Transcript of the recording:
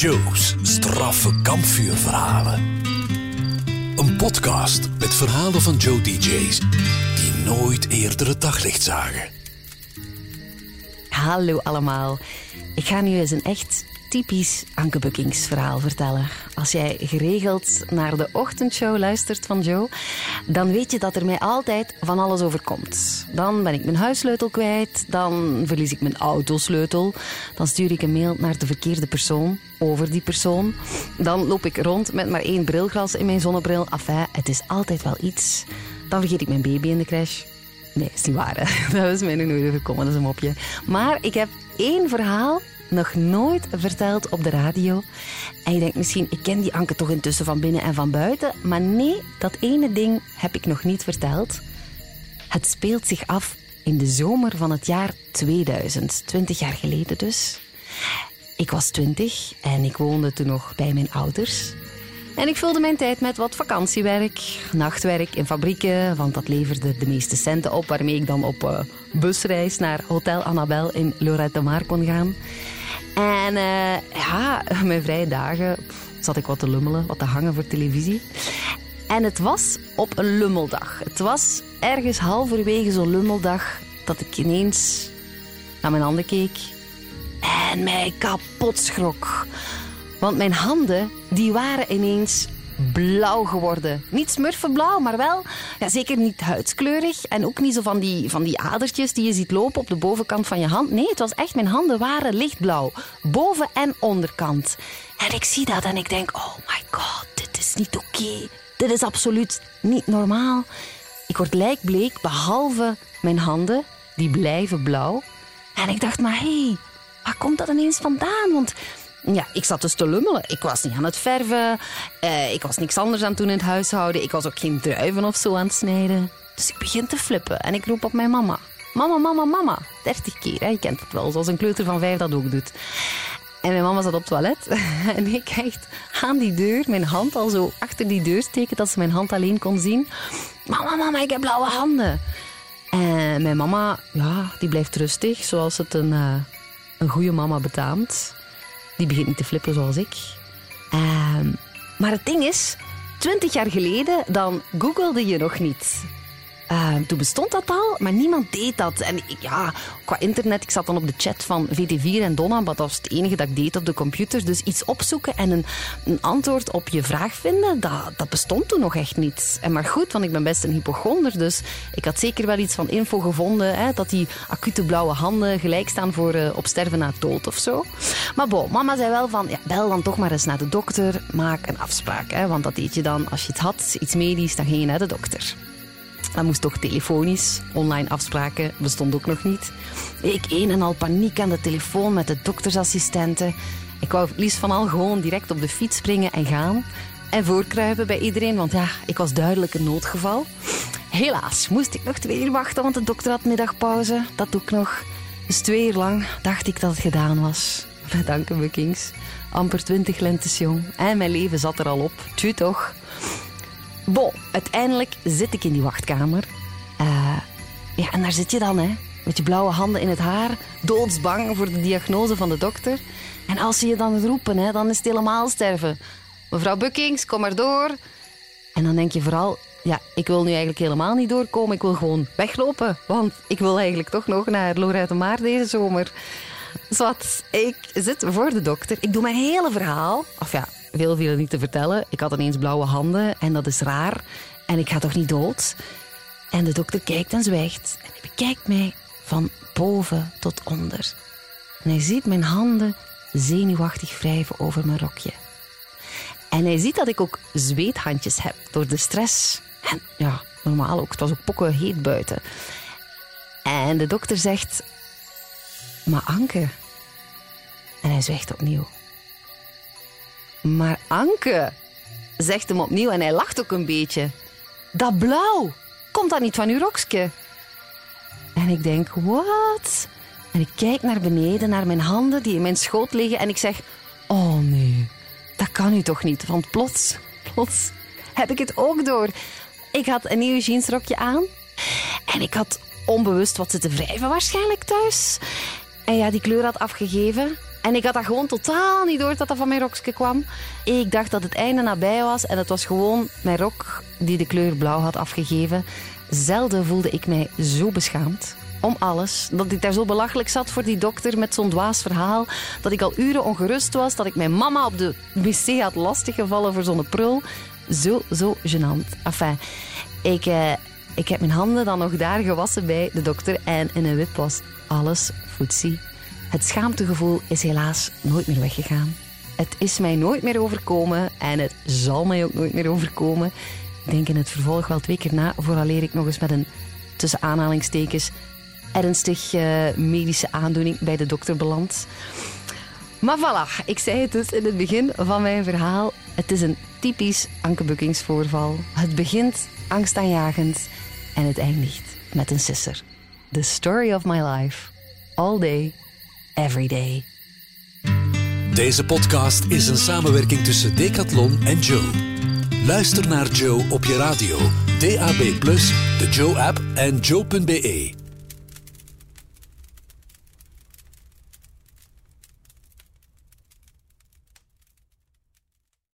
Joe's straffe kampvuurverhalen. Een podcast met verhalen van Joe DJ's die nooit eerder het daglicht zagen. Hallo allemaal. Ik ga nu eens een echt typisch Anke Buckings verhaal vertellen. Als jij geregeld naar de ochtendshow luistert van Joe, dan weet je dat er mij altijd van alles overkomt. Dan ben ik mijn huissleutel kwijt, dan verlies ik mijn autosleutel, dan stuur ik een mail naar de verkeerde persoon over die persoon. Dan loop ik rond met maar één brilglas in mijn zonnebril. Enfin, het is altijd wel iets. Dan vergeet ik mijn baby in de crash. Nee, is niet waar. hè. Dat is mij nog nooit overkomen, dat is een mopje. Maar ik heb één verhaal nog nooit verteld op de radio. En je denkt misschien, ik ken die Anke toch intussen van binnen en van buiten. Maar nee, dat ene ding heb ik nog niet verteld. Het speelt zich af in de zomer van het jaar 2000, 20 jaar geleden dus. Ik was 20 en ik woonde toen nog bij mijn ouders. En ik vulde mijn tijd met wat vakantiewerk, nachtwerk in fabrieken, want dat leverde de meeste centen op waarmee ik dan op eh, busreis naar Hotel Annabel in Lorette de Mar kon gaan. En eh, ja, mijn vrije dagen zat ik wat te lummelen, wat te hangen voor televisie. En het was op een lummeldag. Het was ergens halverwege zo'n lummeldag dat ik ineens naar mijn handen keek en mij kapot schrok. Want mijn handen, die waren ineens blauw geworden. Niet smurfenblauw, maar wel ja, zeker niet huidskleurig. En ook niet zo van die, van die adertjes die je ziet lopen op de bovenkant van je hand. Nee, het was echt, mijn handen waren lichtblauw. Boven- en onderkant. En ik zie dat en ik denk, oh my god, dit is niet oké. Dit is absoluut niet normaal. Ik word lijkbleek, behalve mijn handen, die blijven blauw. En ik dacht, maar hé, hey, waar komt dat ineens vandaan? Want ja, ik zat dus te lummelen. Ik was niet aan het verven. Eh, ik was niks anders aan het doen in het huishouden. Ik was ook geen druiven of zo aan het snijden. Dus ik begin te flippen en ik roep op mijn mama. Mama, mama, mama. Dertig keer, hè? je kent het wel, zoals een kleuter van vijf dat ook doet. En mijn mama zat op het toilet en ik echt aan die deur, mijn hand al zo achter die deur steken, dat ze mijn hand alleen kon zien. Mama, mama, ik heb blauwe handen. En mijn mama, ja, die blijft rustig, zoals het een, uh, een goede mama betaamt. Die begint niet te flippen zoals ik. Um, maar het ding is, twintig jaar geleden, dan googelde je nog niet. Uh, toen bestond dat al, maar niemand deed dat. En ik, ja, qua internet, ik zat dan op de chat van VT4 en Donna, maar dat was het enige dat ik deed op de computer. Dus iets opzoeken en een, een antwoord op je vraag vinden, dat, dat bestond toen nog echt niet. En maar goed, want ik ben best een hypochonder, dus ik had zeker wel iets van info gevonden, hè, dat die acute blauwe handen gelijk staan voor uh, op sterven na dood of zo. Maar bon, mama zei wel van, ja, bel dan toch maar eens naar de dokter, maak een afspraak. Hè, want dat deed je dan, als je het had, iets medisch, dan ging je naar de dokter. Dat moest toch telefonisch. Online afspraken bestond ook nog niet. Ik een en al paniek aan de telefoon met de doktersassistenten. Ik wou liefst van al gewoon direct op de fiets springen en gaan. En voorkruipen bij iedereen, want ja, ik was duidelijk een noodgeval. Helaas moest ik nog twee uur wachten, want de dokter had middagpauze. Dat doe ik nog. Dus twee uur lang dacht ik dat het gedaan was. Dank u, Kings. Amper twintig lentes jong. En mijn leven zat er al op. Tju toch. Bon, uiteindelijk zit ik in die wachtkamer. Uh, ja, en daar zit je dan, hè. Met je blauwe handen in het haar. Doodsbang voor de diagnose van de dokter. En als ze je dan roepen, hè, dan is het helemaal sterven. Mevrouw Buckings, kom maar door. En dan denk je vooral... Ja, ik wil nu eigenlijk helemaal niet doorkomen. Ik wil gewoon weglopen. Want ik wil eigenlijk toch nog naar Lorette Maar deze zomer. Zwat, ik zit voor de dokter. Ik doe mijn hele verhaal. Of ja, veel viel niet te vertellen. Ik had ineens blauwe handen en dat is raar. En ik ga toch niet dood? En de dokter kijkt en zwijgt. En hij bekijkt mij van boven tot onder. En hij ziet mijn handen zenuwachtig wrijven over mijn rokje. En hij ziet dat ik ook zweethandjes heb door de stress. En ja, normaal ook. Het was ook pokken heet buiten. En de dokter zegt... Maar Anke... En hij zwijgt opnieuw. Maar Anke, zegt hem opnieuw en hij lacht ook een beetje. Dat blauw, komt dat niet van uw rokske? En ik denk, wat? En ik kijk naar beneden, naar mijn handen die in mijn schoot liggen en ik zeg, oh nee, dat kan u toch niet? Want plots, plots heb ik het ook door. Ik had een nieuw jeansrokje aan en ik had onbewust wat zitten wrijven waarschijnlijk thuis. En ja, die kleur had afgegeven. En ik had dat gewoon totaal niet door dat dat van mijn rokje kwam. Ik dacht dat het einde nabij was en het was gewoon mijn rok die de kleur blauw had afgegeven. Zelden voelde ik mij zo beschaamd om alles. Dat ik daar zo belachelijk zat voor die dokter met zo'n dwaas verhaal. Dat ik al uren ongerust was. Dat ik mijn mama op de wc had lastiggevallen voor zo'n prul. Zo, zo gênant. Enfin, ik, eh, ik heb mijn handen dan nog daar gewassen bij de dokter. En in een wip was alles voetzie. Het schaamtegevoel is helaas nooit meer weggegaan. Het is mij nooit meer overkomen en het zal mij ook nooit meer overkomen. Ik denk in het vervolg wel twee keer na, vooraleer ik nog eens met een tussen aanhalingstekens ernstig uh, medische aandoening bij de dokter beland. Maar voilà, ik zei het dus in het begin van mijn verhaal. Het is een typisch ankebukkingsvoorval. Het begint angstaanjagend en het eindigt met een sisser. The story of my life. All day, Deze podcast is een samenwerking tussen Decathlon en Joe. Luister naar Joe op je radio, DAB+, de Joe-app en joe.be.